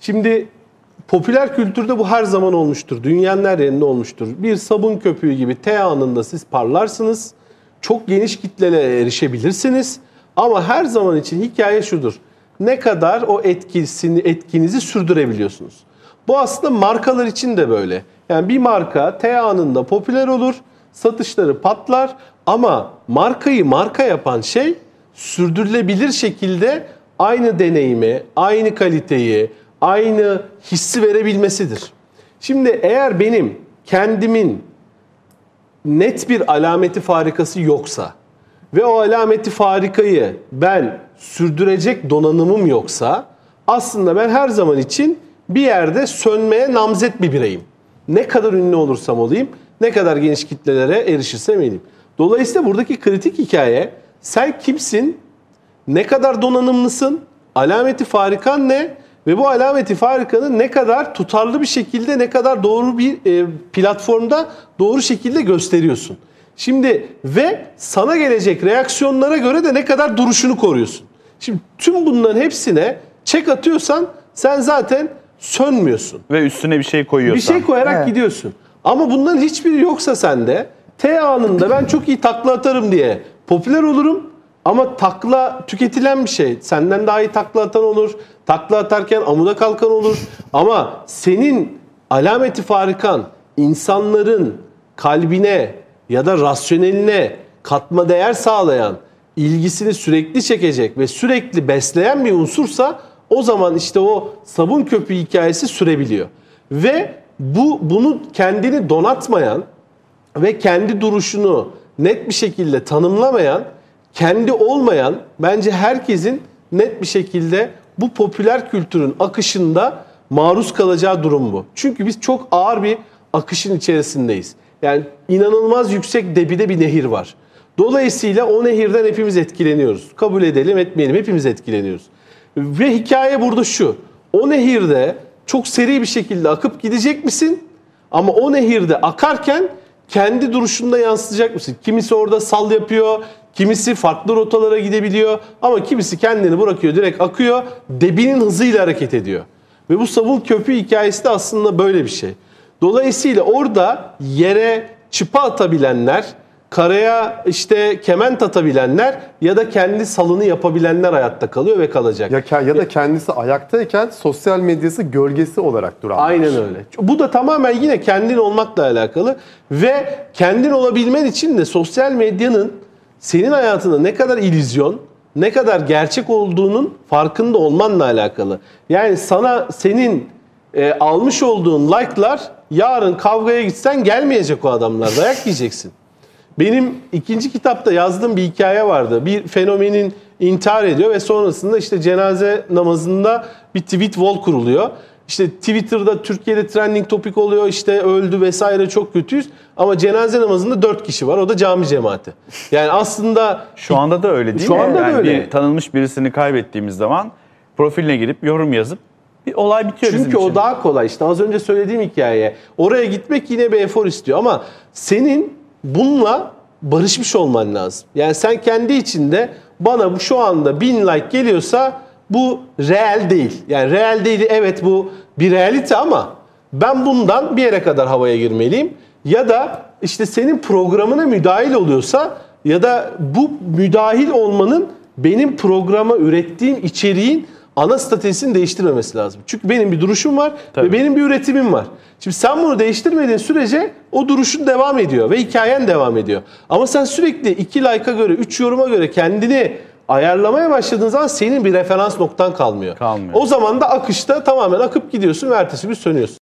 Şimdi popüler kültürde bu her zaman olmuştur. Dünyanın her yerinde olmuştur. Bir sabun köpüğü gibi T anında siz parlarsınız. Çok geniş kitlelere erişebilirsiniz. Ama her zaman için hikaye şudur. Ne kadar o etkisini, etkinizi sürdürebiliyorsunuz. Bu aslında markalar için de böyle. Yani bir marka T anında popüler olur, satışları patlar ama markayı marka yapan şey sürdürülebilir şekilde aynı deneyimi, aynı kaliteyi, aynı hissi verebilmesidir. Şimdi eğer benim kendimin net bir alameti farikası yoksa ve o alameti farikayı ben sürdürecek donanımım yoksa aslında ben her zaman için bir yerde sönmeye namzet bir bireyim. Ne kadar ünlü olursam olayım, ne kadar geniş kitlelere erişirsem ereyim. Dolayısıyla buradaki kritik hikaye sen kimsin, ne kadar donanımlısın, alameti farikan ne ve bu alameti farikanı ne kadar tutarlı bir şekilde, ne kadar doğru bir e, platformda doğru şekilde gösteriyorsun. Şimdi ve sana gelecek reaksiyonlara göre de ne kadar duruşunu koruyorsun. Şimdi tüm bunların hepsine çek atıyorsan sen zaten sönmüyorsun. Ve üstüne bir şey koyuyorsan. Bir şey koyarak Evet. gidiyorsun. Ama bunların hiçbiri yoksa sende T anında ben çok iyi takla atarım diye popüler olurum. Ama takla tüketilen bir şey. Senden daha iyi takla atan olur. Takla atarken amuda kalkan olur. Ama senin alameti farikan insanların kalbine ya da rasyoneline katma değer sağlayan, ilgisini sürekli çekecek ve sürekli besleyen bir unsursa o zaman işte o sabun köpüğü hikayesi sürebiliyor. Ve bu bunu kendini donatmayan ve kendi duruşunu net bir şekilde tanımlamayan, kendi olmayan bence herkesin net bir şekilde bu popüler kültürün akışında maruz kalacağı durum bu. Çünkü biz çok ağır bir akışın içerisindeyiz. Yani inanılmaz yüksek debide bir nehir var. Dolayısıyla o nehirden hepimiz etkileniyoruz. Kabul edelim etmeyelim hepimiz etkileniyoruz. Ve hikaye burada şu. O nehirde çok seri bir şekilde akıp gidecek misin? Ama o nehirde akarken kendi duruşunda yansıtacak mısın? Kimisi orada sal yapıyor, kimisi farklı rotalara gidebiliyor ama kimisi kendini bırakıyor, direkt akıyor, debinin hızıyla hareket ediyor. Ve bu sabun köpüğü hikayesi de aslında böyle bir şey. Dolayısıyla orada yere çıpa atabilenler, karaya işte kement atabilenler ya da kendi salını yapabilenler hayatta kalıyor ve kalacak. Ya, ya da kendisi ayaktayken sosyal medyası gölgesi olarak duran. Aynen öyle. Bu da tamamen yine kendin olmakla alakalı ve kendin olabilmen için de sosyal medyanın senin hayatında ne kadar illüzyon, ne kadar gerçek olduğunun farkında olmanla alakalı. Yani sana senin e, almış olduğun like'lar yarın kavgaya gitsen gelmeyecek o adamlar. Dayak yiyeceksin. Benim ikinci kitapta yazdığım bir hikaye vardı. Bir fenomenin intihar ediyor ve sonrasında işte cenaze namazında bir tweet wall kuruluyor. İşte Twitter'da Türkiye'de trending topik oluyor işte öldü vesaire çok kötüyüz. Ama cenaze namazında dört kişi var o da cami cemaati. Yani aslında Şu anda da öyle değil Şu mi? anda da yani öyle. Bir tanınmış birisini kaybettiğimiz zaman profiline girip yorum yazıp bir olay bitiyor bizim Çünkü o için. daha kolay. İşte az önce söylediğim hikaye. Oraya gitmek yine bir efor istiyor ama senin bununla barışmış olman lazım. Yani sen kendi içinde bana bu şu anda bin like geliyorsa bu real değil. Yani real değil evet bu bir realite ama ben bundan bir yere kadar havaya girmeliyim. Ya da işte senin programına müdahil oluyorsa ya da bu müdahil olmanın benim programa ürettiğim içeriğin ana stratejisini değiştirmemesi lazım. Çünkü benim bir duruşum var Tabii. ve benim bir üretimim var. Şimdi sen bunu değiştirmediğin sürece o duruşun devam ediyor ve hikayen devam ediyor. Ama sen sürekli iki like'a göre, üç yoruma göre kendini ayarlamaya başladığın zaman senin bir referans noktan kalmıyor. Kalmıyor. O zaman da akışta tamamen akıp gidiyorsun ve ertesi gün sönüyorsun.